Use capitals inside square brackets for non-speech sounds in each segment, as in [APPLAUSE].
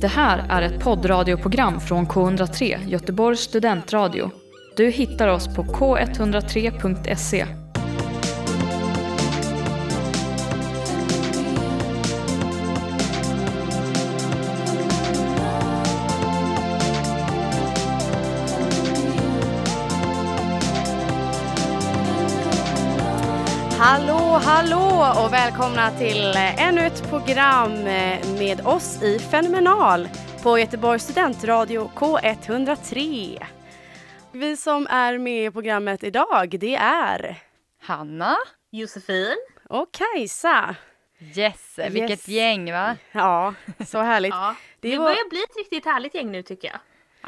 Det här är ett poddradioprogram från K103, Göteborgs studentradio. Du hittar oss på k103.se. hallå och välkomna till ännu ett program med oss i Fenomenal på Göteborgs studentradio K103. Vi som är med i programmet idag det är Hanna. Josefin. och Kajsa. Yes, vilket Yes. gäng va? Ja, så härligt. [LAUGHS] Ja, Det var- börjar bli ett riktigt härligt gäng nu tycker jag.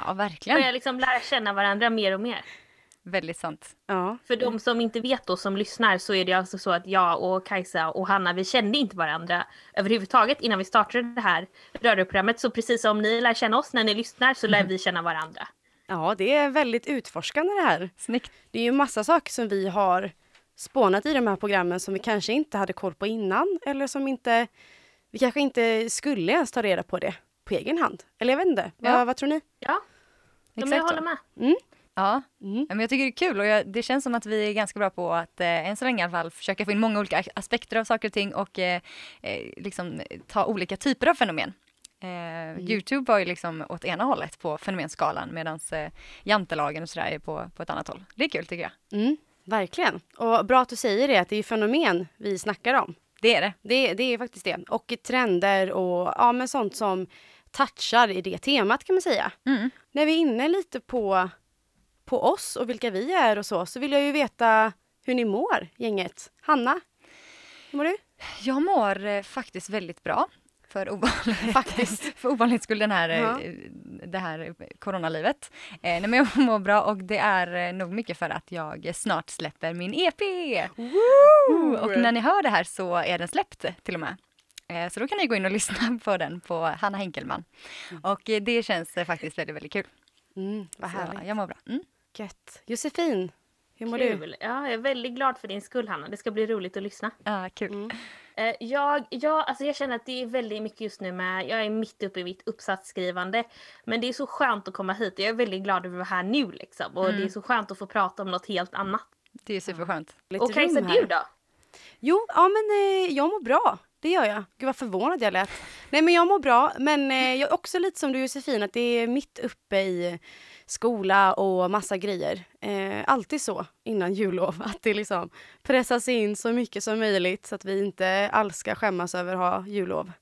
Ja, verkligen. börjar liksom lära känna varandra mer och mer. Väldigt sant. Ja, För de som inte vet då som lyssnar så är det alltså så att jag och Kajsa och Hanna vi kände inte varandra överhuvudtaget innan vi startade det här radioprogrammet. Så precis som ni lär känna oss när ni lyssnar så lär vi känna varandra. ja, det är väldigt utforskande det här. Snyggt. Det är ju massa saker som vi har spånat i de här programmen som vi kanske inte hade koll på innan eller som inte vi kanske inte skulle ens ta reda på det på egen hand. Eller jag vet inte, Ja. vad, vad tror ni? Ja, Exakt jag håller med. Ja, Mm. Men jag tycker det är kul och jag, det känns som att vi är ganska bra på att eh, än så länge i alla fall försöka få in många olika aspekter av saker och ting och eh, eh, liksom ta olika typer av fenomen. Eh, Youtube var ju liksom åt ena hållet på fenomenskalan medan eh, jantelagen och sådär är på, på ett annat håll. Det är kul tycker jag. Mm, verkligen. Och bra att du säger det, att det är fenomen vi snackar om. Det är det. Det, det är faktiskt det. Och trender och ja, men sånt som touchar i det temat kan man säga. Mm. När vi är inne lite på, på oss och vilka vi är och så, så vill jag ju veta hur ni mår, gänget. Hanna, hur mår du? Jag mår eh, faktiskt väldigt bra. För, ovanlighet, [LAUGHS] faktiskt. för ovanlighetens skull den här, eh, Ja. det här coronalivet. Eh, nej, men jag [LAUGHS] mår bra och det är eh, nog mycket för att jag snart släpper min EP. Woo! Och när ni hör det här så är den släppt till och med. Eh, så då kan ni gå in och [LAUGHS] lyssna på den på Hanna Henkelman. Och eh, det känns faktiskt väldigt, väldigt kul. Mm, vad Så härligt. jag mår bra. Mm. Gött. Josefin, hur mår du? Kul. Ja, jag är väldigt glad för din skull Hanna. Det ska bli roligt att lyssna. Ja, kul. Mm. Eh, Jag, jag, alltså jag känner att det är väldigt mycket just nu med, jag är mitt uppe i mitt uppsatsskrivande. Men det är så skönt att komma hit och jag är väldigt glad över att vara här nu liksom. Och det är så skönt att få prata om något helt annat. Det är superskönt. Lite Och Kajsa du då? Jo, ja men eh, jag mår bra. Det gör jag. Gud vad förvånad jag lät. Nej men jag mår bra, men eh, jag är också lite som du Josefin, att det är mitt uppe i skola och massa grejer. Eh, alltid så innan jullov, att det liksom pressas in så mycket som möjligt så att vi inte alls ska skämmas över att ha jullov.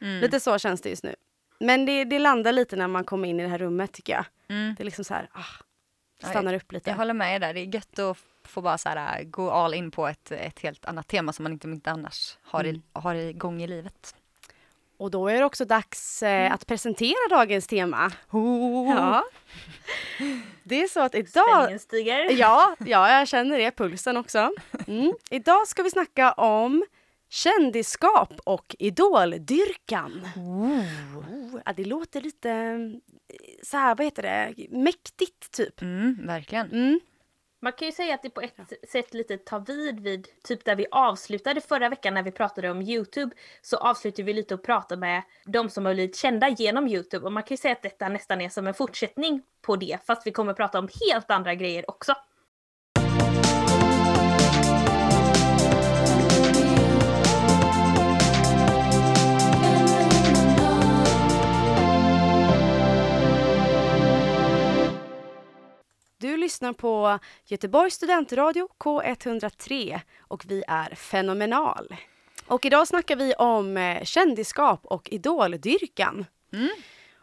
Mm. Lite så känns det just nu. Men det, det landar lite när man kommer in i det här rummet tycker jag. Mm. Det är liksom så här, ah, stannar upp lite. Jag håller med där. Det är gött att få bara så här, äh, gå all in på ett, ett helt annat tema som man inte, inte annars har, Mm. i, har igång i livet. Och då är det också dags eh, att presentera dagens tema. Ja. Det är så att idag... Spänningen stiger. Ja, ja, jag känner det, pulsen också. Mm. Idag ska vi snacka om kändisskap och idoldyrkan. Oh, ja, det låter lite eh, så här, vad heter det, mäktigt typ. Mm, verkligen. Mm. Man kan ju säga att det på ett sätt lite tar vid vid typ där vi avslutade förra veckan när vi pratade om Youtube. Så avslutade vi lite och pratade med de som har blivit kända genom Youtube. Och man kan ju säga att detta nästan är som en fortsättning på det. Fast vi kommer prata om helt andra grejer också. Lyssnar på Göteborgs studentradio K103 och vi är Fenomenal. Och idag snackar vi om eh, kändisskap och idoldyrkan. Mm.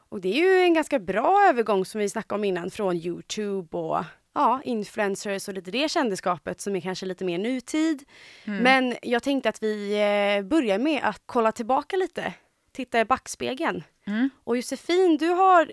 Och det är ju en ganska bra övergång som vi snackade om innan från Youtube och ja, influencers och lite det kändisskapet som är kanske lite mer nutid. Men jag tänkte att vi eh, börjar med att kolla tillbaka lite, titta i backspegeln. Mm. Och Josefin, du har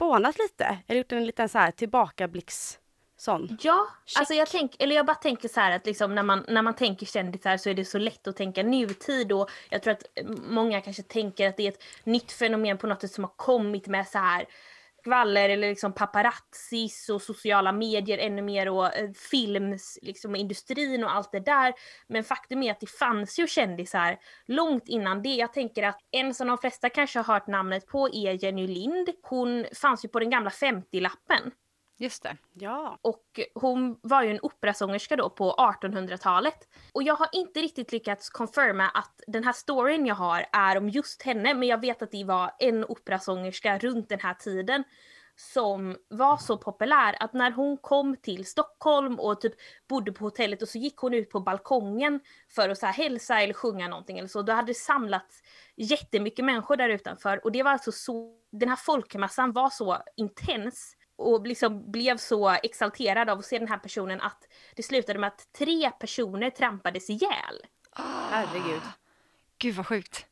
spånat lite, eller gjort en liten så här tillbakablicks sån. Ja, Check. alltså jag, tänk, eller jag bara tänker så här att liksom när, man, när man tänker kändisar så är det så lätt att tänka nutid och jag tror att många kanske tänker att det är ett nytt fenomen på något sätt som har kommit med så här skvaller eller liksom paparazzis och sociala medier ännu mer och eh, films, liksom industrin och allt det där. Men faktum är att det fanns ju kändisar långt innan det. Jag tänker att en som de flesta kanske har hört namnet på är Jenny Lind. Hon fanns ju på den gamla 50-lappen. Just det. Ja. Och hon var ju en operasångerska då på 1800-talet. Och jag har inte riktigt lyckats confirma att den här storyn jag har är om just henne, men jag vet att det var en operasångerska runt den här tiden som var så populär att när hon kom till Stockholm och typ bodde på hotellet och så gick hon ut på balkongen för att så här hälsa eller sjunga någonting eller så, då hade det samlats jättemycket människor där utanför och det var alltså så, den här folkmassan var så intens och liksom blev så exalterad av att se den här personen att det slutade med att tre personer trampades ihjäl. Herregud. Gud vad sjukt.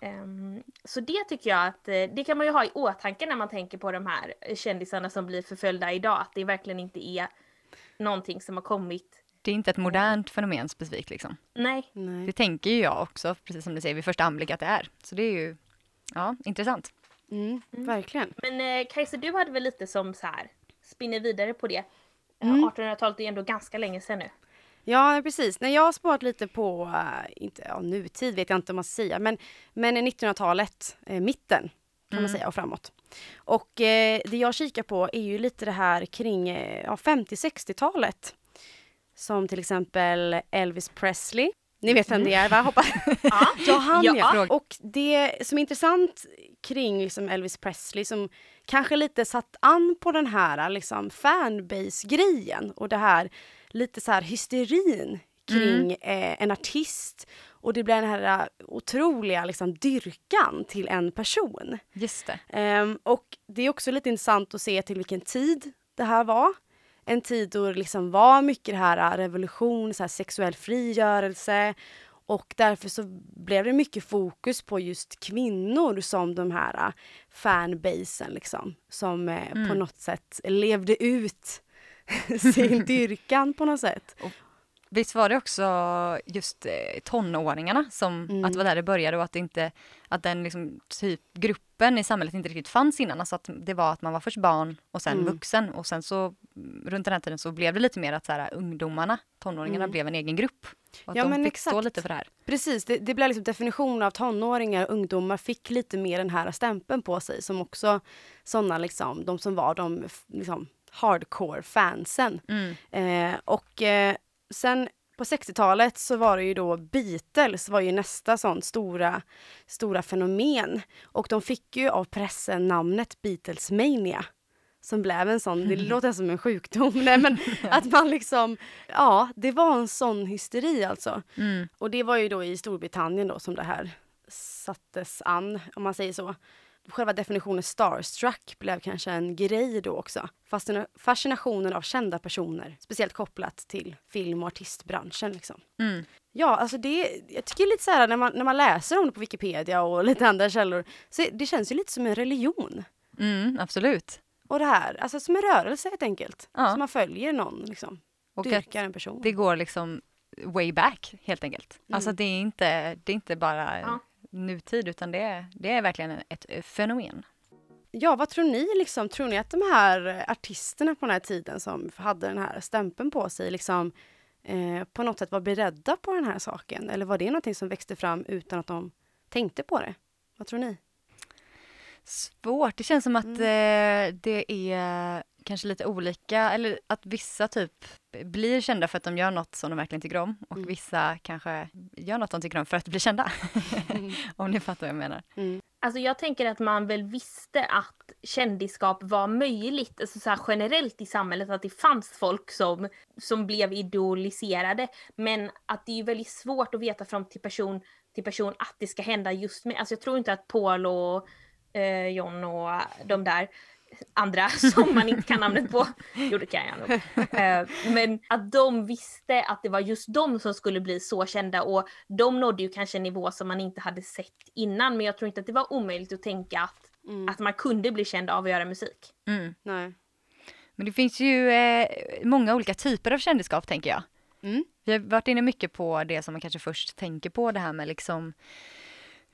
Um, så det tycker jag att eh, det kan man ju ha i åtanke när man tänker på de här kändisarna som blir förföljda idag. Att det verkligen inte är någonting som har kommit. Det är inte ett modernt fenomen specifikt liksom. Nej. Nej. Det tänker ju jag också, precis som du säger, vid första anblick att det är. Så det är ju, ja, intressant. Mm, verkligen. Men eh, Kajsa, du hade väl lite som så här, spinner vidare på det. Eh, Mm. 1800-talet är ändå ganska länge sedan nu. Ja, precis. När jag har sparat lite på, äh, inte ja, nutid vet jag inte om man ska säga, men, men 1900-talet, eh, mitten kan man säga och framåt. Och eh, det jag kikar på är ju lite det här kring eh, ja, 50-60-talet. Som till exempel Elvis Presley. Ni vet vem det är va? Hoppas. [LAUGHS] Ja. [LAUGHS] Ja, han ja. Och det som är intressant kring liksom Elvis Presley som kanske lite satt an på den här liksom fanbase-grejen och det här lite så här hysterin kring eh, en artist och det blir den här eh, otroliga liksom dyrkan till en person. Just det. Ehm, och det är också lite intressant att se till vilken tid det här var. En tid då det liksom var mycket det här äh, revolution, så här sexuell frigörelse och därför så blev det mycket fokus på just kvinnor som de här äh, fanbasen liksom. Som eh, på något sätt levde ut [LAUGHS] sin dyrkan på något sätt. Visst var det också just eh, tonåringarna som, Mm. att det var där det började och att, inte, att den liksom, typ gruppen i samhället inte riktigt fanns innan. Alltså att det var att man var först barn och sen Mm. vuxen och sen så mm, runt den här tiden så blev det lite mer att så här, ungdomarna, tonåringarna Mm. blev en egen grupp. Och att Ja, de men fick stå exakt. lite för det här. Precis, det, det blev liksom definitionen av tonåringar och ungdomar fick lite mer den här stämpeln på sig som också sådana liksom, de som var de liksom hardcore fansen. Mm. Eh, och eh, sen på 60-talet så var det ju då Beatles var ju nästa sånt stora, stora fenomen. Och de fick ju av pressen namnet Beatlesmania. Som blev en sån, det [LAUGHS] låter som en sjukdom, nej men [LAUGHS] att man liksom, ja det var en sån hysteri alltså. Mm. Och det var ju då i Storbritannien då som det här sattes an, om man säger så. Själva definitionen starstruck blev kanske en grej då också. Fascina- Fascinationen av kända personer, speciellt kopplat till film och artistbranschen. Liksom. Mm. Ja, alltså det, jag tycker lite så här när man, när man läser om det på Wikipedia och [LAUGHS] lite andra källor, så det känns ju lite som en religion. Mm, absolut. Och det här, alltså som en rörelse helt enkelt. Ja. Så man följer någon, liksom. Och Dyrkar en person. det går liksom way back helt enkelt. Mm. Alltså det är inte, det är inte bara Ja nutid utan det är, det är verkligen ett fenomen. Ja, vad tror ni liksom? Tror ni att de här artisterna på den här tiden som hade den här stämpeln på sig liksom eh, på något sätt var beredda på den här saken? Eller var det någonting som växte fram utan att de tänkte på det? Vad tror ni? Svårt. Det känns som att Mm. eh, det är kanske lite olika, eller att vissa typ blir kända för att de gör något som de verkligen tycker om och Mm. vissa kanske gör något de tycker om för att bli kända. [LAUGHS] om ni fattar vad jag menar. Mm. Alltså jag tänker att man väl visste att kändisskap var möjligt, alltså så här generellt i samhället, att det fanns folk som, som blev idoliserade. Men att det är väldigt svårt att veta från till person till person att det ska hända just med, alltså jag tror inte att Paul och eh, John och de där andra [LAUGHS] som man inte kan namnet på, [LAUGHS] jo det kan jag nog. Eh, men att de visste att det var just de som skulle bli så kända och de nådde ju kanske en nivå som man inte hade sett innan men jag tror inte att det var omöjligt att tänka att, Mm. att man kunde bli känd av att göra musik. Mm. Nej. Men det finns ju eh, många olika typer av kändisskap tänker jag. Mm. Vi har varit inne mycket på det som man kanske först tänker på, det här med liksom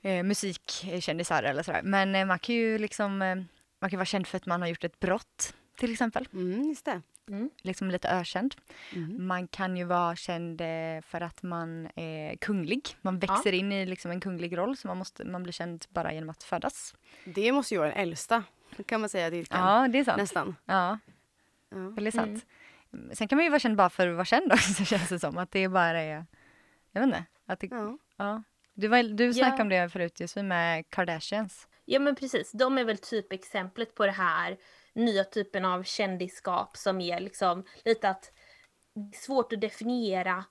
eh, musikkändisar eller sådär. Men eh, man kan ju liksom, eh, man kan vara känd för att man har gjort ett brott till exempel. Mm, just det. Liksom lite ökänd. Mm. Man kan ju vara känd eh, för att man är kunglig. Man växer in i liksom en kunglig roll så man, måste, man blir känd bara genom att födas. Det måste ju vara den äldsta, kan man säga, dyrkan. Ja, det är sant. Nästan. Ja, Ja. väldigt sant. Sen kan man ju vara känd bara för att vara känd också [LAUGHS] känns det som. Att det bara är, jag vet inte. Att det, Ja. ja. Du, var, du snackade Ja. om det förut Josefin med Kardashians. Ja men precis, de är väl typexemplet på det här nya typen av kändisskap som är liksom lite att det är svårt att definiera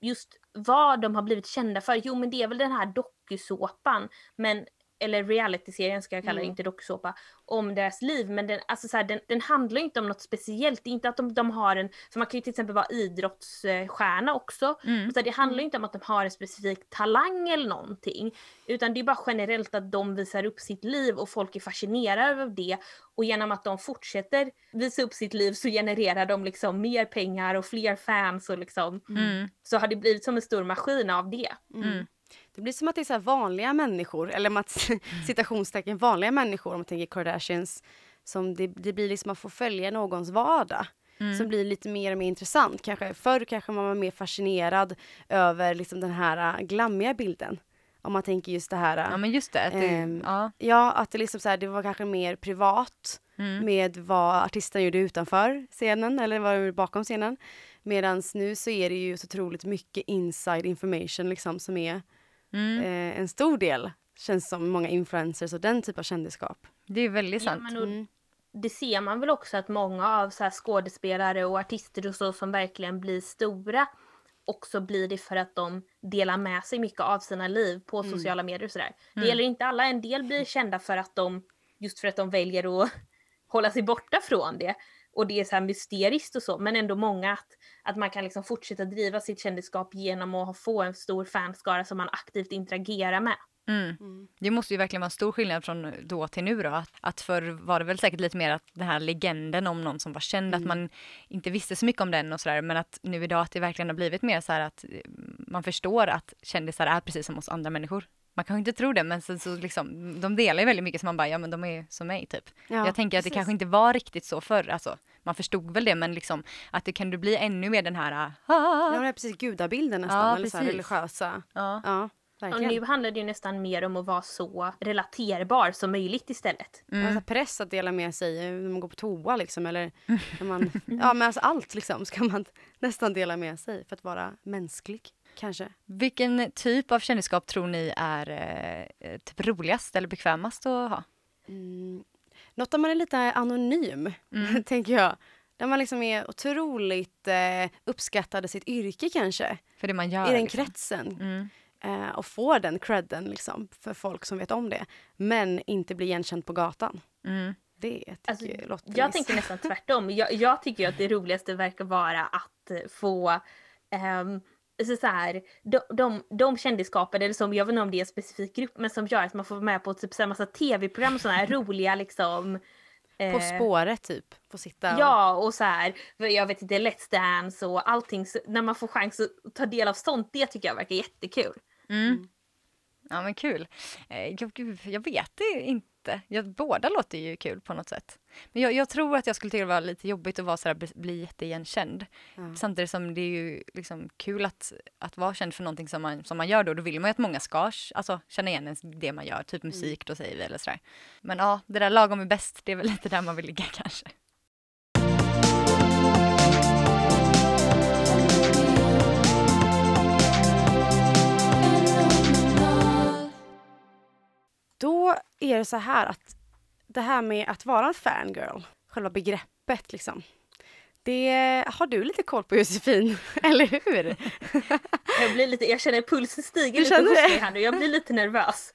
just vad de har blivit kända för. Jo men det är väl den här dokusåpan, men eller realityserien ska jag kalla det, Mm. inte dokusåpa, om deras liv. Men den, alltså så här, den, den handlar inte om något speciellt. Det är inte att de, de har en, för man kan ju till exempel vara idrottsstjärna också. Mm. Så det handlar ju inte om att de har en specifik talang eller någonting. Utan det är bara generellt att de visar upp sitt liv och folk är fascinerade av det. Och genom att de fortsätter visa upp sitt liv så genererar de liksom mer pengar och fler fans och liksom Mm. så har det blivit som en stor maskin av det. Mm. Det blir som att det är så vanliga människor, eller att citationstecken vanliga människor om man tänker Kardashians. Som det, det blir liksom att få följa någons vardag. Mm. Som blir lite mer och mer intressant. Kanske, förr kanske man var mer fascinerad över liksom den här äh, glammiga bilden. Om man tänker just det här. Ja men just det. Att det Ehm, ja. Ja, att det, liksom så här, det var kanske mer privat Mm. med vad artisten gjorde utanför scenen eller vad bakom scenen. Medan nu så är det ju så otroligt mycket inside information liksom som är Mm. eh, en stor del, känns som många influencers och den typ av kändisskap. Det är väldigt Ja, sant. men och Mm. Det ser man väl också att många av så här skådespelare och artister och så som verkligen blir stora också blir det för att de delar med sig mycket av sina liv på Mm. sociala medier och sådär. Det Mm. gäller inte alla, en del blir kända för att de just för att de väljer att [LAUGHS] hålla sig borta från det. Och det är så här mysteriskt och så, men ändå många att, att man kan liksom fortsätta driva sitt kändisskap genom att få en stor fanskara som man aktivt interagerar med. Mm. Det måste ju verkligen vara en stor skillnad från då till nu då. Att, att förr var det väl säkert lite mer att den här legenden om någon som var känd, att man inte visste så mycket om den och sådär. Men att nu idag att det verkligen har blivit mer så här att man förstår att kändisar är precis som oss andra människor. Man kanske inte tror det, men så, så liksom, de delar ju väldigt mycket som man bara, ja men de är som mig typ. Ja, jag tänker att det precis. kanske inte var riktigt så förr, alltså man förstod väl det, men liksom att det kan du bli ännu mer den här, ah, Ja, det är precis gudabilden nästan, Ja, eller så här religiösa. ja. Ja, Och nu handlar det ju nästan mer om att vara så relaterbar som möjligt istället. Man har så här press att dela med sig eh, när man går på toa liksom, eller [LAUGHS] när man, ja men alltså allt liksom ska man [LAUGHS] nästan dela med sig för att vara mänsklig, kanske. Vilken typ av kändisskap tror ni är eh, typ roligast eller bekvämast att ha? Mm. Något där man är lite anonym, Mm. [LAUGHS] tänker jag. Där man liksom är otroligt eh, uppskattad i sitt yrke kanske, För det man gör. i den liksom. kretsen. Mm. Eh, och får den credden liksom, för folk som vet om det. Men inte blir igenkänd på gatan. Mm. Det tycker Alltså, jag låter Jag nice. tänker nästan [LAUGHS] tvärtom. Jag, jag tycker att det roligaste verkar vara att eh, få ehm, så så här, de, de, de kändisskapade, eller som, jag vet inte om det är en specifik grupp, men som gör att man får vara med på typ så här massa tv-program och sådana här [LAUGHS] roliga liksom. På eh, spåret typ, få sitta och... Ja, och så här, jag vet inte, Let's Dance och allting. Så när man får chans att ta del av sånt, det tycker jag verkar jättekul. Mm. Ja men kul. Eh, jag, gud, jag vet det inte. Jag, båda låter ju kul på något sätt. Men jag, jag tror att jag skulle tycka det var lite jobbigt att vara så här, bli, jätteigenkänd. Ja. Samtidigt som det är ju liksom kul att, att vara känd för någonting som man, som man gör då. Då vill man ju att många ska alltså, känna igen ens det man gör, typ musik då säger vi eller sådär. Men ja, det där lagom är bäst, det är väl lite där man vill ligga [LAUGHS] kanske. Då är det så här att det här med att vara en fangirl, själva begreppet liksom. Det har du lite koll på Josefin, [LAUGHS] eller hur? Jag, blir lite, jag känner pulsen stiger Du lite känner hos det? mig här nu. Jag blir lite nervös.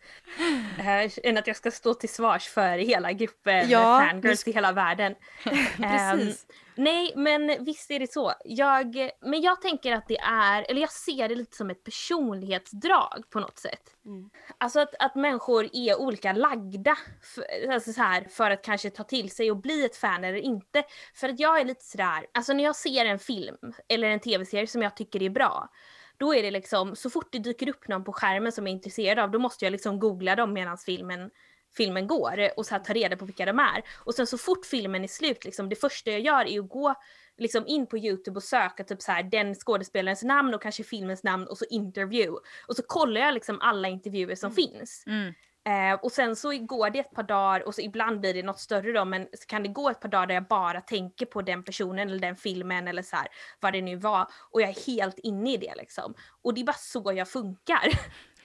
Uh, än att jag ska stå till svars för hela gruppen Ja, fangirls i hela världen. [LAUGHS] Precis. Nej, men visst är det så. Jag, men jag tänker att det är, eller jag ser det lite som ett personlighetsdrag på något sätt. Mm. Alltså att, att människor är olika lagda för, alltså så här, för att kanske ta till sig och bli ett fan eller inte. För att jag är lite sådär, alltså när jag ser en film eller en tv-serie som jag tycker är bra, då är det liksom, så fort det dyker upp någon på skärmen som jag är intresserad av, då måste jag liksom googla dem medan filmen filmen går och så här, ta reda på vilka de är. Och sen så fort filmen är slut, liksom, det första jag gör är att gå liksom in på Youtube och söka typ så här, den skådespelarens namn och kanske filmens namn och så interview. Och så kollar jag liksom alla intervjuer som finns. Mm. Eh, och sen så går det ett par dagar och så ibland blir det något större då men så kan det gå ett par dagar där jag bara tänker på den personen eller den filmen eller så här, vad det nu var och jag är helt inne i det liksom. Och det är bara så jag funkar. [LAUGHS]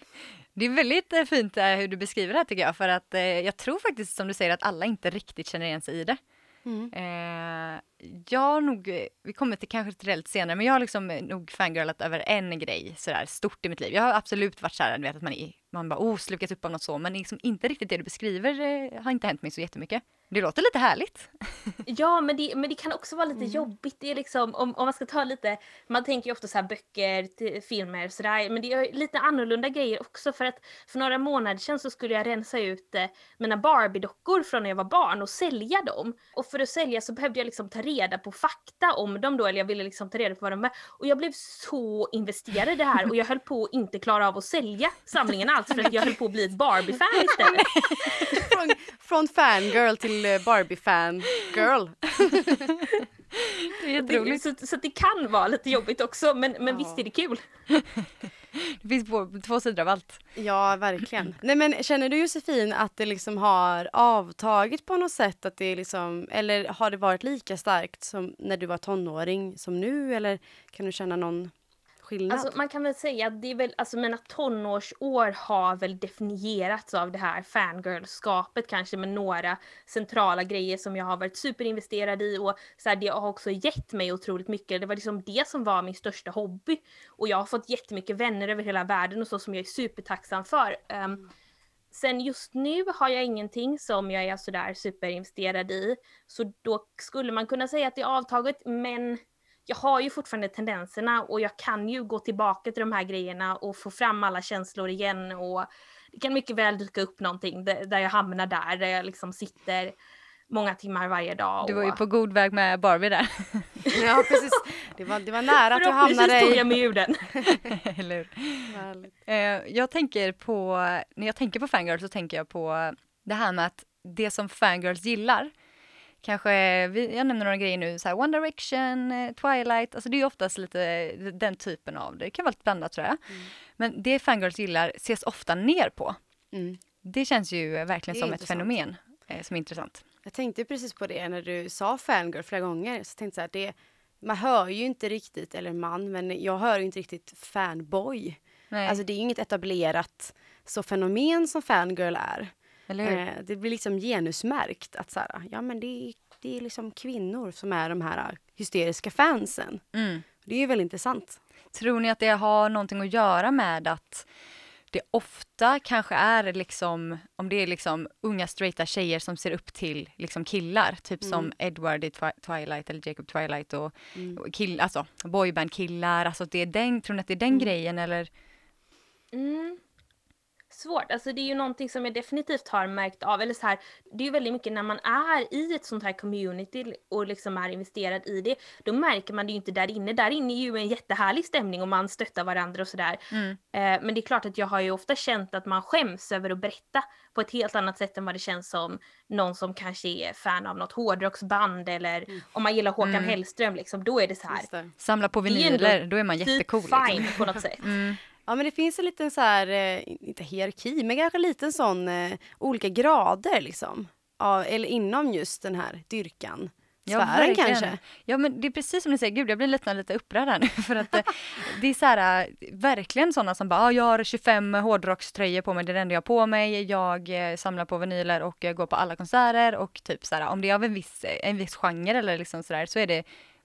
Det är väldigt eh, fint eh, hur du beskriver det här tycker jag, för att eh, jag tror faktiskt som du säger att alla inte riktigt känner igen sig i det. Mm. Eh, jag har nog, vi kommer till kanske till det senare, men jag har liksom nog fangirlat över en grej sådär stort i mitt liv. Jag har absolut varit såhär, du vet att man, är, man bara oh, slukats upp av något så, men liksom inte riktigt det du beskriver eh, har inte hänt mig så jättemycket. Det låter lite härligt. Ja men det, men det kan också vara lite jobbigt. Det är liksom, om, om man ska ta lite, man tänker ju ofta så här böcker, till, filmer sådär. Men det är lite annorlunda grejer också för att för några månader sedan så skulle jag rensa ut eh, mina Barbie-dockor från när jag var barn och sälja dem. Och för att sälja så behövde jag liksom ta reda på fakta om dem då, eller jag ville liksom ta reda på vad de är. Och jag blev så investerad i det här och jag höll på att inte klara av att sälja samlingen alls för att jag höll på att bli ett Barbie-fan istället. [LAUGHS] Från, från fangirl till eh, Barbie-fan girl. Det är Det, jätteroligt. så, så det kan vara lite jobbigt också men, men visst är det kul. [LAUGHS] Det finns två, två sidor av allt. Ja, verkligen. Nej men känner du Josefin att det liksom har avtagit på något sätt? Att det liksom, eller har det varit lika starkt som när du var tonåring som nu? Eller kan du känna någon skillnad? Alltså, man kan väl säga att det är väl, alltså mina tonårsår har väl definierats av det här fangirlskapet kanske med några centrala grejer som jag har varit superinvesterad i och så här, det har också gett mig otroligt mycket. Det var liksom det som var min största hobby och jag har fått jättemycket vänner över hela världen och så som jag är supertacksam för. Um, Sen just nu har jag ingenting som jag är sådär superinvesterad i. Så då skulle man kunna säga att det är avtaget men jag har ju fortfarande tendenserna och jag kan ju gå tillbaka till de här grejerna och få fram alla känslor igen och det kan mycket väl dyka upp någonting där, jag hamnar där, där jag liksom sitter många timmar varje dag. Du var ju och- på god väg med Barbie där. [LAUGHS] Ja, precis. Det var, det var nära att du hamnade tog i... jag mig ur den. [LAUGHS] Eller hur? Eh, jag tänker på, när jag tänker på fangirls så tänker jag på det här med att det som fangirls gillar, kanske, vi, jag nämner några grejer nu, så här One Direction, eh, Twilight, alltså det är oftast lite den typen av, det kan vara lite blandat tror jag. Men det fangirls gillar ses ofta ner på. Mm. Det känns ju verkligen som ett intressant. fenomen eh, som är intressant. Jag tänkte precis på det när du sa fangirl flera gånger. Så tänkte jag här, det, man hör ju inte riktigt, eller man, men jag hör ju inte riktigt fanboy. Nej, Alltså det är ju inget etablerat så fenomen som fangirl är. Eller hur? Eh, det blir liksom genusmärkt att så här, ja men det är, det är liksom kvinnor som är de här hysteriska fansen. Mm. Det är ju väldigt intressant. Tror ni att det har någonting att göra med att det ofta kanske är liksom, om det är liksom unga straighta tjejer som ser upp till liksom killar, typ som Edward i Twi- Twilight eller Jacob Twilight och, och kill, alltså boyband-killar, alltså det är den, tror ni att det är den grejen eller? Mm. Svårt, alltså det är ju någonting som jag definitivt har märkt av, eller så här, det är ju väldigt mycket när man är i ett sånt här community och liksom är investerad i det, då märker man det ju inte där inne. Där inne är ju en jättehärlig stämning och man stöttar varandra och sådär. Eh, men det är klart att jag har ju ofta känt att man skäms över att berätta på ett helt annat sätt än vad det känns som någon som kanske är fan av något hårdrocksband eller om man gillar Håkan Hellström liksom, då är det så här. Samla på vinyler, då är man Typ jättecool. fine Liksom. på något sätt. [LAUGHS] Ja men det finns en liten så här, eh, inte hierarki, men kanske liten sån eh, olika grader liksom. Ja, eller inom just den här dyrkan. Sfären verkligen. kanske. Ja men det är precis som ni säger, gud jag blir lite, lite upprörd här nu [LAUGHS] för att eh, det är så här, verkligen sådana som bara, ah, jag har 25 hårdrockströjor på mig, det är det enda jag har på mig, jag samlar på vinyler och jag går på alla konserter och typ så här, om det är av en viss, en viss genre eller liksom sådär så är det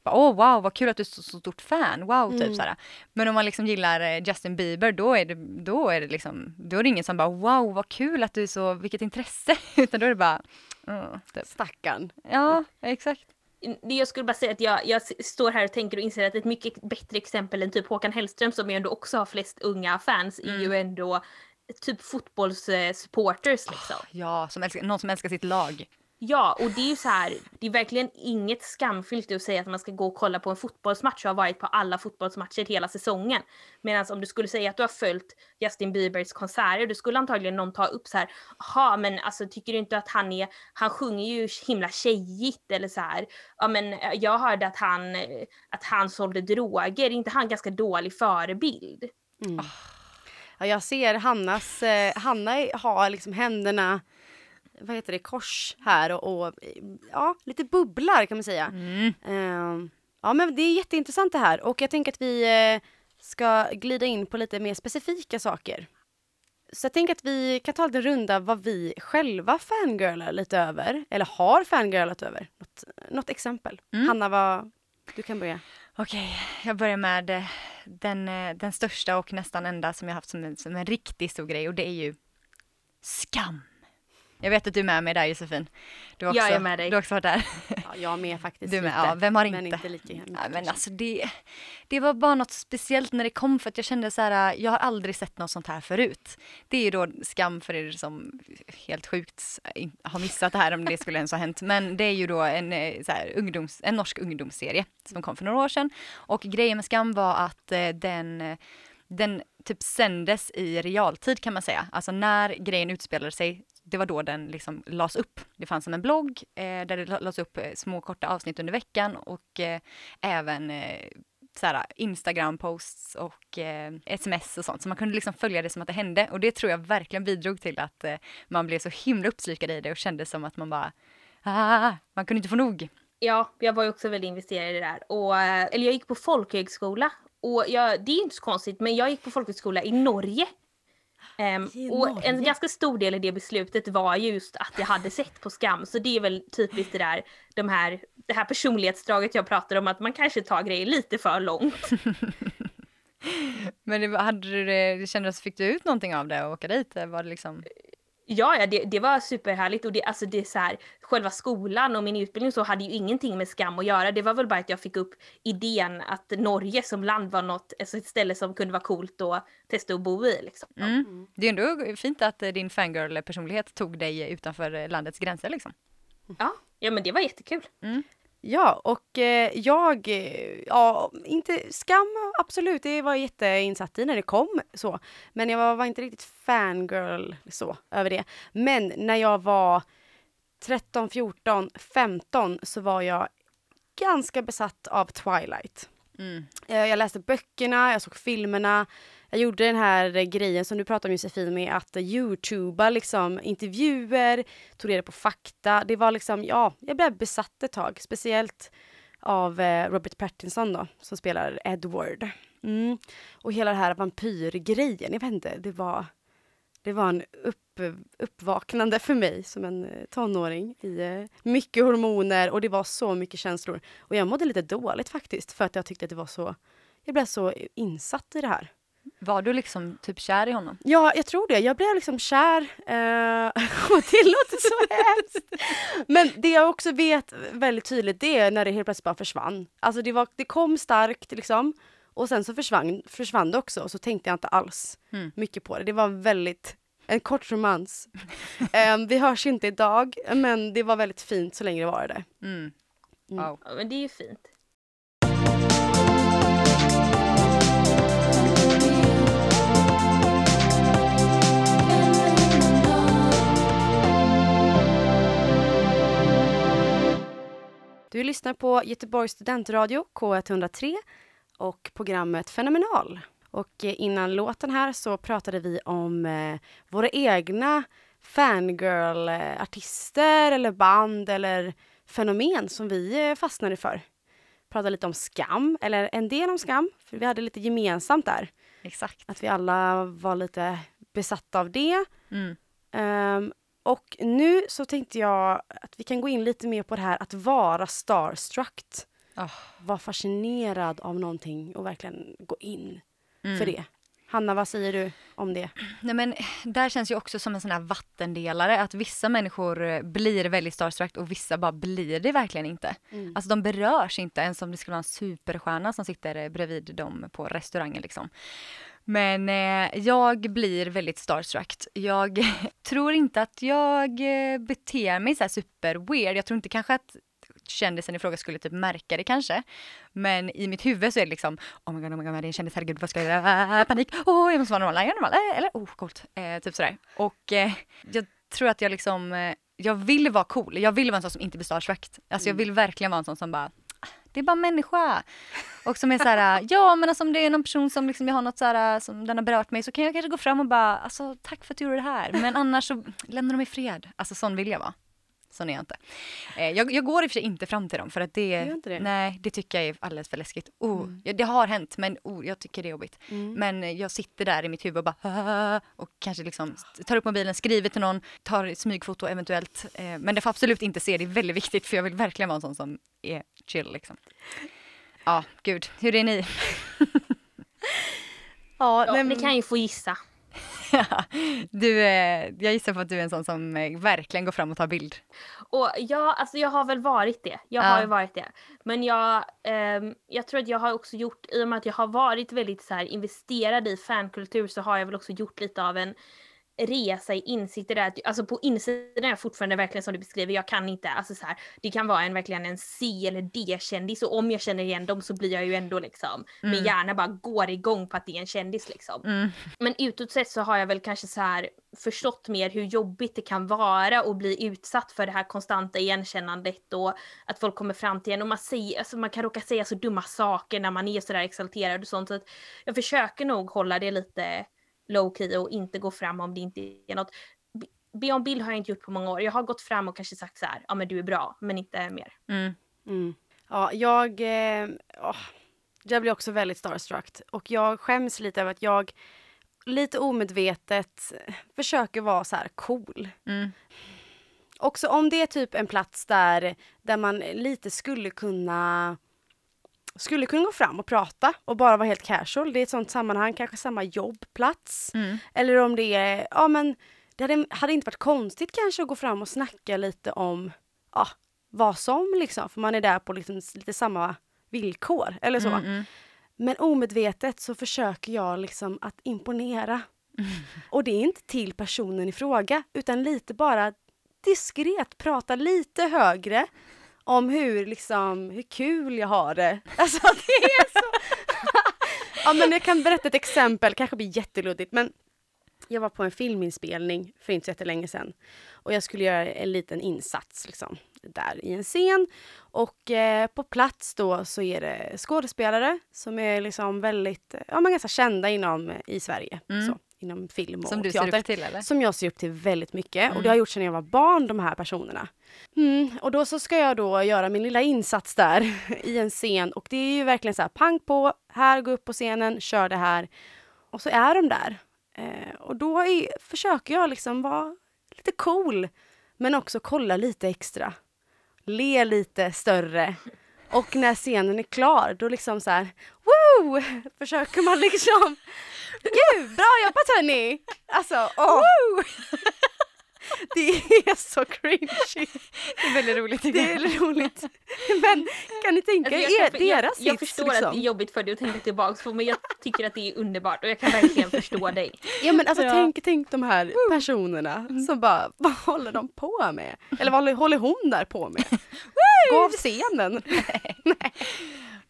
bara, Åh wow, vad kul att du är så, så stort fan, wow, typ såhär. Men om man liksom gillar eh, Justin Bieber, då är det, då är det liksom, då är det ingen som bara, wow, vad kul att du är så, vilket intresse, [LAUGHS] utan då är det bara, mm, typ. Stackarn. ja, exakt. Det jag skulle bara säga att jag, jag står här och tänker och inser att ett mycket bättre exempel än typ Håkan Hellström som ju ändå också har flest unga fans är ju ändå typ fotbollssupporters liksom. Ja, som älskar, någon som älskar sitt lag. Ja, och det är ju så här, det är verkligen inget skamfyllt att säga att man ska gå och kolla på en fotbollsmatch och har varit på alla fotbollsmatcher hela säsongen. Medan om du skulle säga att du har följt Justin Biebers konserter, då skulle antagligen någon ta upp så här, jaha men alltså tycker du inte att han är, han sjunger ju himla tjejigt eller så här, ja men eh, jag hörde att han, eh, att han sålde droger, är inte han ganska dålig förebild? Mm. Ja, jag ser Hannas, eh, Hanna har liksom händerna vad heter det, kors här och, och ja, lite bubblar kan man säga. Mm. Uh, ja men det är jätteintressant det här och jag tänker att vi uh, ska glida in på lite mer specifika saker. Så jag tänker att vi kan ta en runda vad vi själva fangirlar lite över, eller har fangirlat över. Något, något exempel. Mm. Hanna, vad, du kan börja. Okej, jag börjar med eh, den, eh, den största och nästan enda som jag haft som en, som en riktigt stor grej och det är ju skam. Jag vet att du är med mig där Josefin. Du också, jag är med dig. Du också varit där. Ja, jag med faktiskt. Du med, lite, ja, vem har inte? Men inte lika mycket. Nej, men alltså det, det var bara något speciellt när det kom för att jag kände så här, jag har aldrig sett något sånt här förut. Det är ju då skam för er som helt sjukt har missat det här om det skulle ens ha hänt. Men det är ju då en, så här, ungdoms, en norsk ungdomsserie som kom för några år sedan. Och grejen med skam var att den den typ sändes i realtid kan man säga. Alltså när grejen utspelade sig det var då den liksom lades upp. Det fanns som en blogg eh, där det lades upp eh, små korta avsnitt under veckan och eh, även eh, såhär, Instagram-posts och eh, sms och sånt. Så man kunde liksom följa det som att det hände och det tror jag verkligen bidrog till att eh, man blev så himla uppslukad i det och kände som att man bara, ah, man kunde inte få nog. Ja, jag var ju också väldigt investerad i det där. Och, eh, eller jag gick på folkhögskola och jag, det är inte så konstigt men jag gick på folkhögskola i Norge Um, och en ganska stor del i det beslutet var just att jag hade sett på Skam. Så det är väl typiskt det där, de här, det här personlighetsdraget jag pratar om, att man kanske tar grejer lite för långt. [LAUGHS] Men det, hade du det, det kändes, fick du ut någonting av det och åka dit? Var det liksom... Ja, ja det, det var superhärligt och det, alltså det är så här, själva skolan och min utbildning så hade ju ingenting med skam att göra. Det var väl bara att jag fick upp idén att Norge som land var något, alltså ett ställe som kunde vara coolt att testa att bo i. Liksom. Mm. Det är ändå fint att din fangirl-personlighet tog dig utanför landets gränser liksom. Ja, ja men det var jättekul. Mm. Ja, och eh, jag, eh, ja, inte skam absolut, det var jag jätteinsatt i när det kom så. Men jag var, var, inte riktigt fangirl så över det. Men när jag var 13, 14, 15 så var jag ganska besatt av Twilight. Mm. Eh, jag läste böckerna, jag såg filmerna. Jag gjorde den här eh, grejen som du pratade om Josefin med att youtuba liksom intervjuer, tog reda på fakta. Det var liksom, ja, jag blev besatt ett tag. Speciellt av eh, Robert Pattinson då, som spelar Edward. Mm. Och hela den här vampyrgrejen, jag vet inte, det var, det var en upp, uppvaknande för mig som en eh, tonåring. I, eh, mycket hormoner och det var så mycket känslor. Och jag mådde lite dåligt faktiskt för att jag tyckte att det var så, jag blev så insatt i det här. Var du liksom typ kär i honom? Ja, jag tror det. Jag blev liksom kär. Eh, [LAUGHS] och det låter så [LAUGHS] hemskt. Men det jag också vet väldigt tydligt det är när det helt plötsligt bara försvann. Alltså det, var, det kom starkt liksom. Och sen så försvann, försvann det också och så tänkte jag inte alls mm. mycket på det. Det var väldigt, en kort romans. [LAUGHS] eh, vi hörs inte idag men det var väldigt fint så länge det var det. Mm. mm. Wow. Ja, men det är ju fint. Du lyssnar på Göteborgs studentradio K103 och programmet Fenomenal. Och eh, innan låten här så pratade vi om eh, våra egna fangirl-artister eller band eller fenomen som vi eh, fastnade för. Pratade lite om skam, eller en del om skam, för vi hade lite gemensamt där. Exakt. Att vi alla var lite besatta av det. Mm. Um, och nu så tänkte jag att vi kan gå in lite mer på det här att vara starstruck. Oh. Vara fascinerad av någonting och verkligen gå in mm. för det. Hanna, vad säger du om det? Nej men där känns ju också som en sån här vattendelare att vissa människor eh, blir väldigt starstruck och vissa bara blir det verkligen inte. Mm. Alltså de berörs inte ens om det skulle vara en superstjärna som sitter eh, bredvid dem på restaurangen liksom. Men eh, jag blir väldigt starstruck. Jag [LAUGHS] tror inte att jag eh, beter mig så här super weird. Jag tror inte kanske att kändisen i fråga skulle typ märka det kanske. Men i mitt huvud så är det liksom oh my god, oh my god, det är en kändis, herregud vad ska jag göra, panik, oh jag måste vara normal, jag är normal, eh, eller oh coolt, eh, typ sådär. Och eh, jag tror att jag liksom, eh, jag vill vara cool, jag vill vara en sån som inte blir starstruck. Alltså jag vill verkligen vara en sån som bara det är bara människa. Och som är så här, [LAUGHS] ja men alltså om det är någon person som liksom jag har något så här, som den har berört mig så kan jag kanske gå fram och bara, alltså tack för att du gjorde det här. Men annars så lämnar de mig fred. Alltså sån vill jag vara. Sån är jag inte. Eh, jag, jag, går i och för sig inte fram till dem för att det, det? nej det tycker jag är alldeles för läskigt. Oh, mm. ja, det har hänt men oh, jag tycker det är jobbigt. Mm. Men jag sitter där i mitt huvud och bara och kanske liksom tar upp mobilen, skriver till någon, tar smygfoto eventuellt. Eh, men det får absolut inte se, det är väldigt viktigt för jag vill verkligen vara en sån som är chill liksom. Ja, gud, hur är ni? ja, [LAUGHS] ja, ni kan ju få gissa. [LAUGHS] du, eh, jag gissar på att du är en sån som eh, verkligen går fram och tar bild. Och ja, alltså jag har väl varit det. Jag ja. har ju varit det. Men jag, eh, jag tror att jag har också gjort, i och med att jag har varit väldigt så här investerad i fankultur så har jag väl också gjort lite av en resa i insikt i det. Alltså på insidan är jag fortfarande verkligen som du beskriver, jag kan inte, alltså så här, det kan vara en verkligen en C eller D-kändis och om jag känner igen dem så blir jag ju ändå liksom, mm. min hjärna bara går igång på att det är en kändis liksom. Mm. Men utåt sett så har jag väl kanske så här förstått mer hur jobbigt det kan vara att bli utsatt för det här konstanta igenkännandet och att folk kommer fram till en och man, säger, alltså man kan råka säga så dumma saker när man är sådär exalterad och sånt så att jag försöker nog hålla det lite low key och inte gå fram om det inte är något. Be om bild har jag inte gjort på många år. Jag har gått fram och kanske sagt så här, ja men du är bra, men inte mer. Mm. Mm. Ja, jag, eh, jag blir också väldigt starstruck och jag skäms lite över att jag lite omedvetet försöker vara så här cool. Mm. Också om det är typ en plats där, där man lite skulle kunna skulle kunna gå fram och prata och bara vara helt casual. Det är ett sånt sammanhang, kanske samma jobbplats. Mm. Eller om det är, ja men det hade, hade, inte varit konstigt kanske att gå fram och snacka lite om ja, vad som liksom, för man är där på liksom lite samma villkor eller så. Mm, mm. Men omedvetet så försöker jag liksom att imponera. [LAUGHS] Och det är inte till personen i fråga utan lite bara diskret prata lite högre om hur, liksom, hur kul jag har det. [LAUGHS] Alltså det är så... [LAUGHS] ja men jag kan berätta ett exempel, kanske blir jätteluddigt men jag var på en filminspelning för inte så jättelänge sedan. Och jag skulle göra en liten insats liksom, där i en scen. Och eh, på plats då så är det skådespelare som är liksom väldigt, ja men ganska kända inom i Sverige. Mm. Så inom film och Som du teater. ser upp till eller? Som jag ser upp till väldigt mycket mm. och det har jag gjort sedan jag var barn, de här personerna. Mm. Och då så ska jag då göra min lilla insats där [LAUGHS] i en scen och det är ju verkligen så här pang på, här, gå upp på scenen, kör det här. Och så är de där. Eh, och då är, försöker jag liksom vara lite cool men också kolla lite extra. Le lite större. Och när scenen är klar, då liksom så här, woo! Försöker man liksom Gud, bra jobbat hörni! Alltså, åh! [LAUGHS] Det är så cringy. Det är väldigt roligt. Det är roligt. Men kan ni tänka alltså, er deras jag, jag, jag förstår liksom. att det är jobbigt för dig att tänka tillbaks på men jag tycker att det är underbart och jag kan verkligen förstå [LAUGHS] dig. Ja men alltså ja. Tänk, tänk de här personerna mm. som bara, vad håller de på med? Eller vad håller hon där på med? [LAUGHS] Gå av scenen! Nej.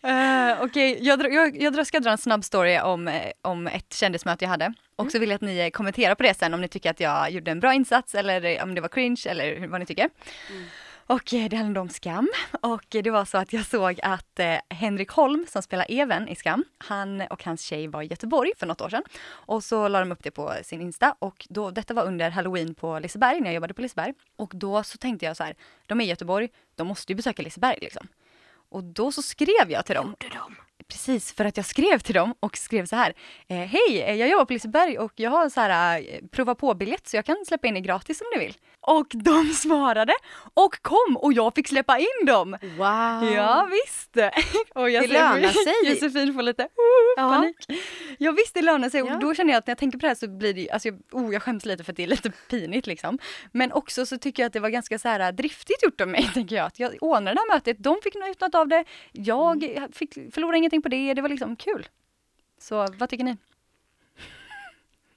Uh, Okej, okay. jag, jag, jag ska dra en snabb story om, eh, om ett kändismöte jag hade. Och mm. så vill jag att ni eh, kommenterar på det sen om ni tycker att jag gjorde en bra insats eller om det var cringe eller vad ni tycker. Mm. Och det handlade om Skam. Och det var så att jag såg att eh, Henrik Holm som spelar Even i Skam, han och hans tjej var i Göteborg för något år sedan. Och så la de upp det på sin Insta och då, detta var under halloween på Liseberg när jag jobbade på Liseberg. Och då så tänkte jag så här, de är i Göteborg, de måste ju besöka Liseberg liksom. Och då så skrev jag till dem. Precis, för att jag skrev till dem och skrev så här. Eh, Hej, eh, jag jobbar på Liseberg och jag har så här eh, prova på-biljett så jag kan släppa in er gratis om ni vill. Och de [LAUGHS] svarade och kom och jag fick släppa in dem. Wow! Ja visst. [LAUGHS] Och jag det lönar sig. [LAUGHS] Josefin får lite uh, panik. Ja visst det lönar sig och ja. då känner jag att när jag tänker på det här så blir det alltså jag, oh, jag skäms lite för att det är lite pinigt liksom. Men också så tycker jag att det var ganska så här driftigt gjort av mig tänker jag. Att jag ordnade det här mötet, de fick ut något av det, jag mm. fick, förlorade ingenting på det, det var liksom kul. Så vad tycker ni?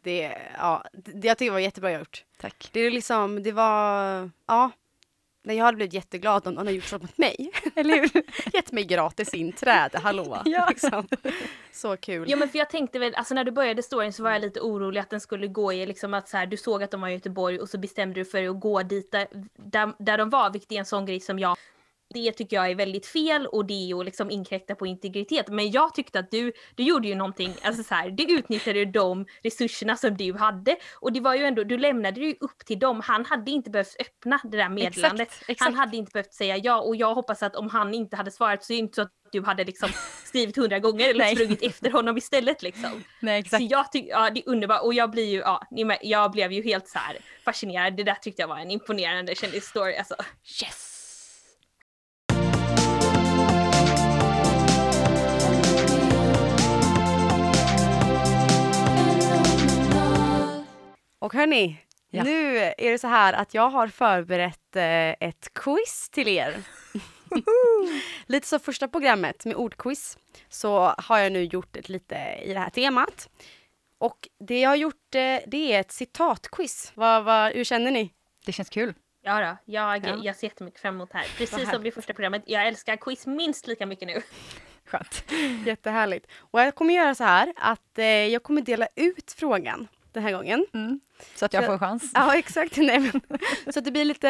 Det, ja, det, jag tycker det var jättebra gjort. Tack. Det är liksom, det var, ja. Nej, jag hade blivit jätteglad om någon hade gjort så mot mig. [LAUGHS] Eller hur? [LAUGHS] Gett mig gratis inträde, hallå. [LAUGHS] Ja. Liksom. Så kul. Ja men för jag tänkte väl, alltså när du började storyn så var jag lite orolig att den skulle gå i liksom att så här, du såg att de var i Göteborg och så bestämde du för att gå dit där, där, där de var, vilket är en sån grej som jag det tycker jag är väldigt fel och det är ju liksom inkräkta på integritet. Men jag tyckte att du, du gjorde ju någonting, alltså så här, du utnyttjade de resurserna som du hade. Och det var ju ändå, du lämnade ju upp till dem. Han hade inte behövt öppna det där meddelandet. Exakt, exakt. Han hade inte behövt säga ja och jag hoppas att om han inte hade svarat så är det inte så att du hade liksom skrivit hundra gånger eller [LAUGHS] Nej. sprungit efter honom istället liksom. Nej, Så exakt. jag tycker, ja det är underbart och jag blir ju, ja, ni med, jag blev ju helt så här fascinerad. Det där tyckte jag var en imponerande kändisstory alltså. Yes! Och hörni, Ja. nu är det så här att jag har förberett eh, ett quiz till er. [LAUGHS] lite som första programmet med ordquiz så har jag nu gjort ett lite i det här temat. Och det jag har gjort eh, det är ett citatquiz. Vad, vad, hur känner ni? Det känns kul. Ja då, jag, Ja. jag ser jättemycket fram emot det här. Precis som det första programmet. Jag älskar quiz minst lika mycket nu. Skönt. Jättehärligt. Och jag kommer göra så här att eh, jag kommer dela ut frågan den här gången. Mm. Så att jag Så- får en chans. [LAUGHS] Ja, exakt. Nej, men, så att det blir lite,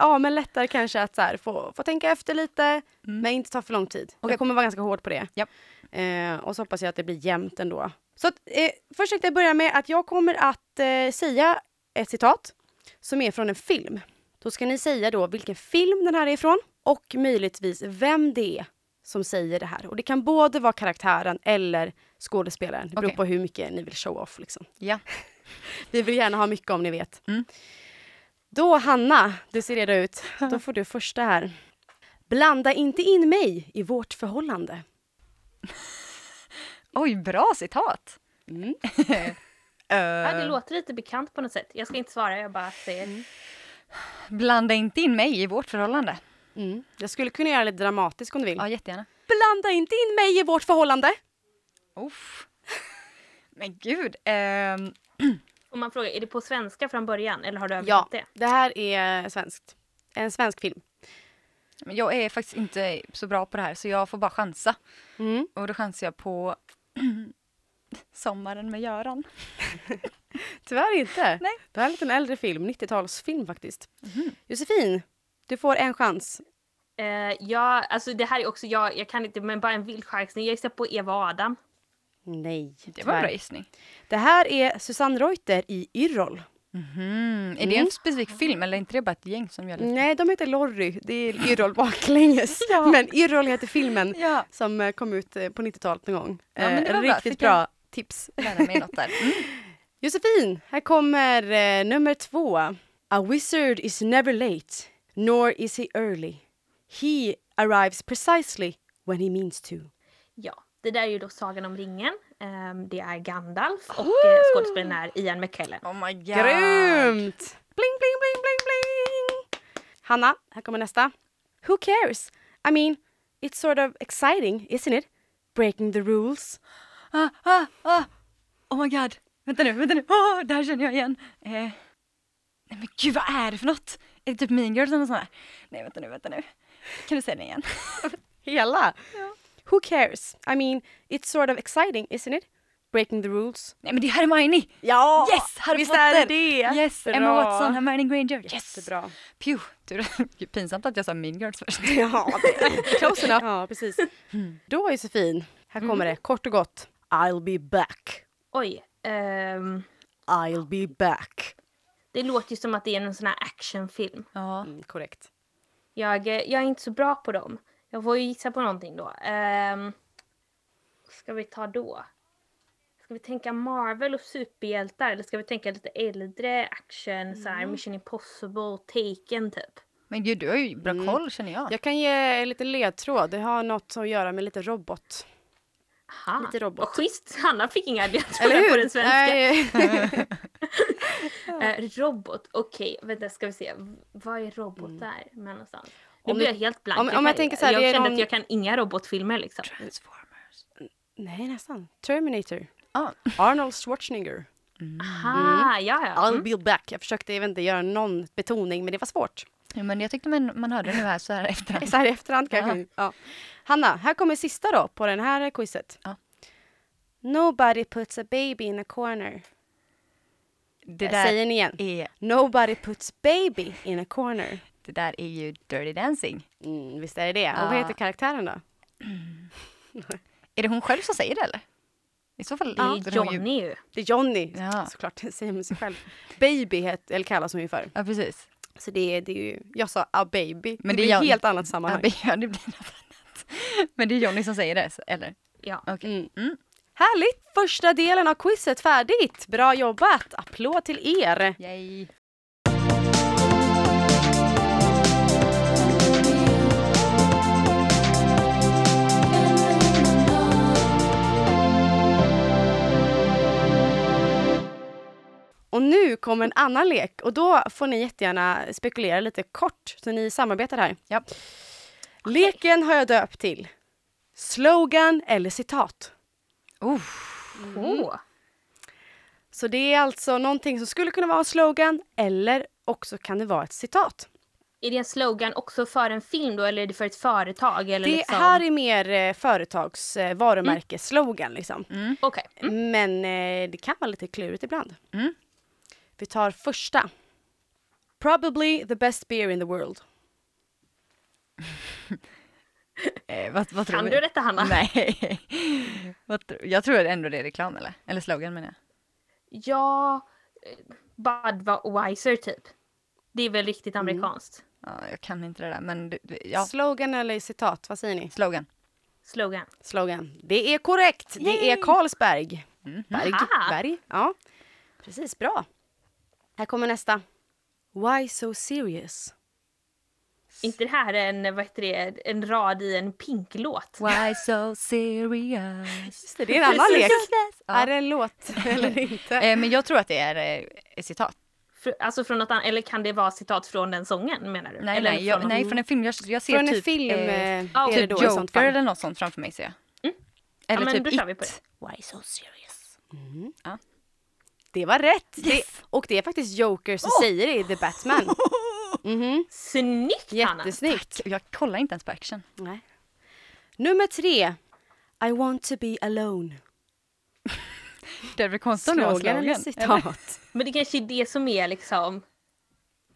ja men lättare kanske att så här, få, få tänka efter lite, men inte ta för lång tid. Och Okej. jag kommer vara ganska hård på det. Japp. Eh, och så hoppas jag att det blir jämnt ändå. Så att, eh, först tänkte jag börja med att jag kommer att eh, säga ett citat som är från en film. Då ska ni säga då vilken film den här är ifrån och möjligtvis vem det är som säger det här. Och det kan både vara karaktären eller skådespelaren. Det beror Okej. på hur mycket ni vill show off. Liksom. Ja. [LAUGHS] Vi vill gärna ha mycket om ni vet. Mm. Då Hanna, du ser redo ut. Då får du första här. Blanda inte in mig i vårt förhållande. [LAUGHS] Oj, bra citat! Mm. [LAUGHS] Ja, det Eh, låter lite bekant på något sätt. Jag ska inte svara, jag bara säger. Mm. blanda inte in mig i vårt förhållande. Mm. Jag skulle kunna göra det lite dramatiskt om du vill. Ja, jättegärna. Blanda inte in mig i vårt förhållande. Uff. Men gud. ehm, Får man fråga, är det på svenska från början eller har du Ja, översatt det? det här är svenskt. En svensk film. men jag är faktiskt inte så bra på det här så jag får bara chansa. Mm. Och då chansar jag på [CLEARS THROAT] Sommaren med Göran. [LAUGHS] Tyvärr inte. Nej. Det här är en liten äldre film, 90-talsfilm faktiskt. Josefin, du får en chans. Eh, ja, alltså det här är också, jag, jag kan inte, men bara en vild chansning. Jag gissar på Eva och Adam. Nej, Det var en bra gissning. Det här är Susanne Reuter i Yrrol. Mhm. Är det Mm. en specifik film eller är inte det bara ett gäng som gör det? Nej, de heter Lorry. Det är Yrrol baklänges. [LAUGHS] Ja. Men Yrrol heter filmen Ja, som eh, kom ut eh, på 90-talet någon gång. Ja, men det var bra. Riktigt Fick bra tips. [LAUGHS] lära mig något där. Mm. Josefin, här kommer eh, nummer två. A wizard is never late, nor is he early. He arrives precisely when he means to. Ja, det där är ju då Sagan om ringen. Ehm, det är Gandalf och uh, skådespelaren är Ian McKellen. Oh my god. Grymt! Bling, bling, bling, bling, bling! Hanna, här kommer nästa. Who cares? I mean, it's sort of exciting, isn't it? Breaking the rules. Ah, ah, ah. Oh my god. Vänta nu, vänta nu. Oh, det här känner jag igen. Eh. Nej men gud, vad är det för något? Är det typ Mean Girls eller något sånt här? Nej, vänta nu, vänta nu. Kan du säga det igen? [LAUGHS] Hela? Who cares? I mean, it's sort of exciting, isn't it? Breaking the rules. Nej men det är Hermione! Ja! Yes! Harry Visst Potter! är det det? Yes, Emma Bra. Watson, Hermione Granger. Yes! Jättebra. Pew! [LAUGHS] Tur. Pinsamt att jag sa Mean Girls först. [LAUGHS] Ja, det- close enough. Ja, precis. Då Josefin, här kommer det kort och gott. I'll be back. Oj. ehm, I'll be back. Det låter ju som att det är en sån här actionfilm. Ja. Mm, korrekt. Jag, eh, jag är inte så bra på dem. Jag får ju gissa på någonting då. Um, ska vi ta då? Ska vi tänka Marvel och superhjältar eller ska vi tänka lite äldre action, så här Mission Impossible, Taken typ? Men gud, du har ju bra Mm. koll känner jag. Jag kan ge en liten ledtråd. Det har något att göra med lite robot. Aha. Lite robot. Vad schysst! Hanna fick inga ledtrådar på den svenska. Nej. [LAUGHS] [LAUGHS] [LAUGHS] [LAUGHS] Eh, robot, okej, vänta ska vi se. Vad är robot där med någonstans? Nu Om blir jag helt blank. om- om kan, jag tänker så här, jag någon- att jag kan inga robotfilmer liksom. Transformers. Nej, nästan. Terminator. Ah. Arnold Schwarzenegger. Aha, ja ja. I'll Mm. be back. Jag försökte jag inte, göra någon betoning men det var svårt. Ja, men jag tyckte man, man hörde nu här så här [LAUGHS] efterhand. Så här efterhand kanske. Ja. Hanna, här kommer sista då på den här quizet. Ja. Nobody puts a baby in a corner. Det Jag där, säger ni igen. är, Nobody puts baby in a corner. det där är ju Dirty Dancing. Mm, visst är det det. Och vad Ja. heter karaktären då? [CLEARS THROAT] Är det hon själv som säger det eller? I så fall Det är Johnny ju. Det är Johnny. Ja. [LAUGHS] Såklart, det säger sig själv. Baby het, eller kallas hon ju för. Ja, precis. Så det är, det är ju, jag sa a baby. Men det det är ett helt annat sammanhang. [LAUGHS] Ja, det blir något annat. Men det är Johnny som säger det, eller? Ja. Okej. Mm. Mm. Härligt! Första delen av quizet färdigt. Bra jobbat! Applåd till er! Yay. Och nu kommer en annan lek och då får ni jättegärna spekulera lite kort så ni samarbetar här. Ja. Leken har jag döpt till Slogan eller citat. Oh, Åh. Så det är alltså någonting som skulle kunna vara en slogan eller också kan det vara ett citat. Är det en slogan också för en film då eller är det för ett företag? Eller Det liksom... här är mer eh, företags eh, varumärkesslogan liksom. Okej. Men eh, det kan vara lite klurigt ibland. Mm. Vi tar första. Probably the best beer in the world. [LAUGHS] eh, vad, vad tror Kan vi? du detta Hanna? Nej. [LAUGHS] jag tror ändå det är reklam eller? Eller slogan menar jag. Ja, eh, Budweiser typ. Det är väl riktigt amerikanskt. Ja, jag kan inte det där men du, du, ja, Slogan eller citat, vad säger ni? slogan. Slogan. Slogan. Det är korrekt. Det är Carlsberg. Berg, Aha. berg. Ja, precis. Bra. Här kommer nästa. Why so serious? Inte det här en, vad heter det, en rad i en Pink-låt? Why [LAUGHS] so serious? Det, det är en annan lek. Ja. Är det en låt [LAUGHS] eller inte? Eh, men jag tror att det är eh, ett citat. Fr- Alltså från något annat, eller kan det vara citat från den sången menar du? Nej, eller nej, jag, från nej, någon- från en film. Jag, jag ser Från en typ, film eh, eh, ja, är det typ då Joker fall. eller något sånt framför mig ser jag. Mm. Eller Ja, men typ då kör vi It. på det. Why so serious? Det var rätt. Yes. Det, och det är faktiskt Joker som Åh! säger det i The Batman. [LAUGHS] Mhm. Snyggt Hanna! Jättesnyggt. Jag kollar inte ens på action. Nej. Nummer tre. I want to be alone. Det är väl konstigt om det var Slogan citat? Men det kanske är det som är liksom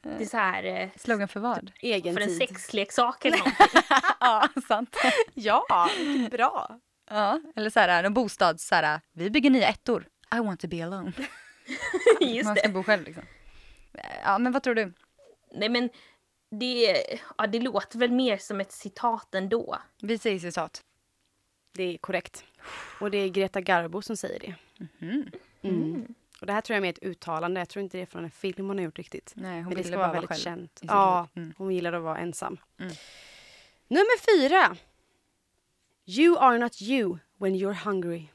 det är så här eh, Slogan för vad? Egen för en tid. sexleksak eller någonting. [LAUGHS] ja, sant. [LAUGHS] Ja, bra. Ja, eller så här, en bostad, så här, vi bygger nya ettor. I want to be alone. [LAUGHS] Just Man ska det. bo själv liksom. Ja, men vad tror du? Nej men det, ja, det låter väl mer som ett citat ändå. Vi säger citat. Det är korrekt. Och det är Greta Garbo som säger det. Mhm. Mm. Och det här tror jag är mer ett uttalande. Jag tror inte det är från en film hon har gjort riktigt. Nej, hon Men det ska bara vara vara väldigt själv känt. Ja. Mm. hon gillar att vara ensam. Mm. Nummer fyra. You are not you when you're hungry.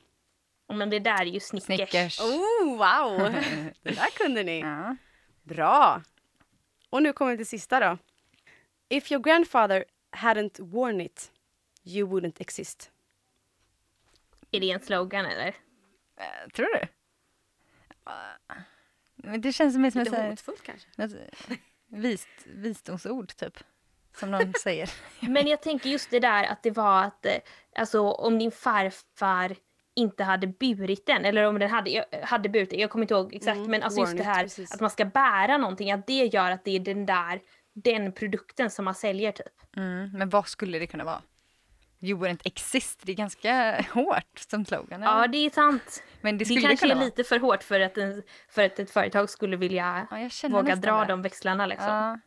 Men det där är ju Snickers. Snickers. Oh, wow! [LAUGHS] det där kunde ni. Ja. Bra! Och nu kommer vi till sista då. If your grandfather hadn't worn it, you wouldn't exist. Är det en slogan eller? Eh, Tror du? Men det känns som ett Lite hotfullt kanske? något vist, visdomsord typ. Som någon [LAUGHS] säger. Men jag tänker just det där att det var att eh, alltså om din farfar inte hade burit den eller om den hade, hade burit den, jag kommer inte ihåg exakt Mm, men alltså just det här precis. att man ska bära någonting att det gör att det är den där den produkten som man säljer typ. Mm, men vad skulle det kunna vara? You wouldn't exist. Det är ganska [LAUGHS] hårt som slogan. Ja eller? det är sant. men det Det, kanske är lite för hårt för att, en, för att ett företag skulle vilja Ja, våga dra det. de växlarna liksom. Ja.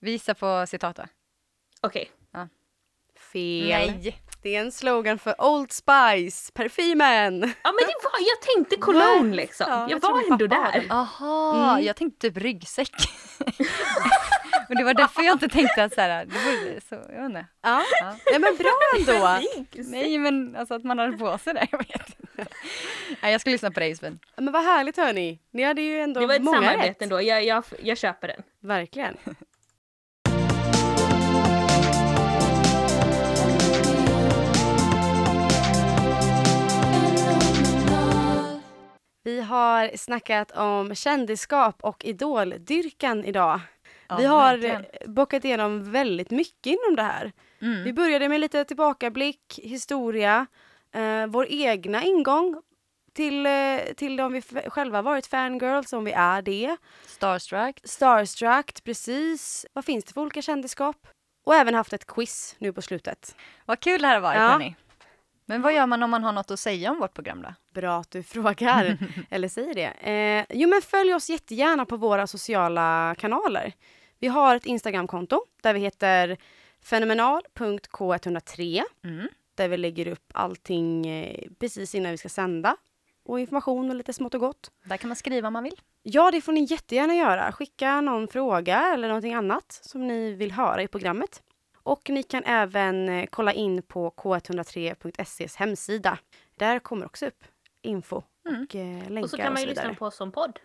Visa på citatet. Okej. Fel. Nej. Det är en slogan för Old Spice, parfymen. Ja men det var, jag tänkte cologne liksom. Ja, jag, jag var ändå där. Aha, Mm. jag tänkte typ ryggsäck. [LAUGHS] Men det var därför jag inte tänkte att så här, det vore så, jag vet inte. Ja. Ja. Nej men bra [LAUGHS] ändå. Nej men alltså att man hade på sig det, jag vet inte. Nej, jag ska lyssna på dig Josefin. Men vad härligt hörni. Ni hade ju ändå Det var ett många samarbete rätt. ändå, jag, jag, jag köper den. Verkligen. Vi har snackat om kändisskap och idoldyrkan idag. Ja, vi har verkligen. bockat igenom väldigt mycket inom det här. Mm. Vi började med lite tillbakablick, historia, eh, vår egna ingång till, eh, till om vi själva varit fangirls, om vi är det. Starstruck. Starstruck, precis. Vad finns det för olika kändisskap? Och även haft ett quiz nu på slutet. Vad kul det här har varit Ja. hörni. Men vad gör man om man har något att säga om vårt program då? Bra att du frågar, [LAUGHS] eller säger det. Eh, jo men följ oss jättegärna på våra sociala kanaler. Vi har ett Instagramkonto där vi heter fenomenal.k103 Mm. där vi lägger upp allting eh, precis innan vi ska sända och information och lite smått och gott. Där kan man skriva om man vill. Ja, det får ni jättegärna göra. Skicka någon fråga eller någonting annat som ni vill höra i programmet. Och ni kan även eh, kolla in på k103.ses hemsida. Där kommer också upp info Mm. och eh, länkar Och så kan man ju lyssna på oss som podd.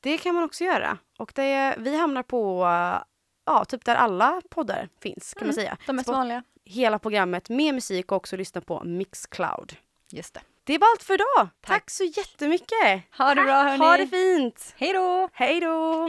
Det kan man också göra. Och det, vi hamnar på, eh, ja, typ där alla poddar finns kan man säga. De mest vanliga. Hela programmet med musik och också lyssna på Mixcloud. Just det. Det var allt för idag. Tack, Tack. så jättemycket. Ha det bra hörni. Ha det fint. Hej då! Hej då.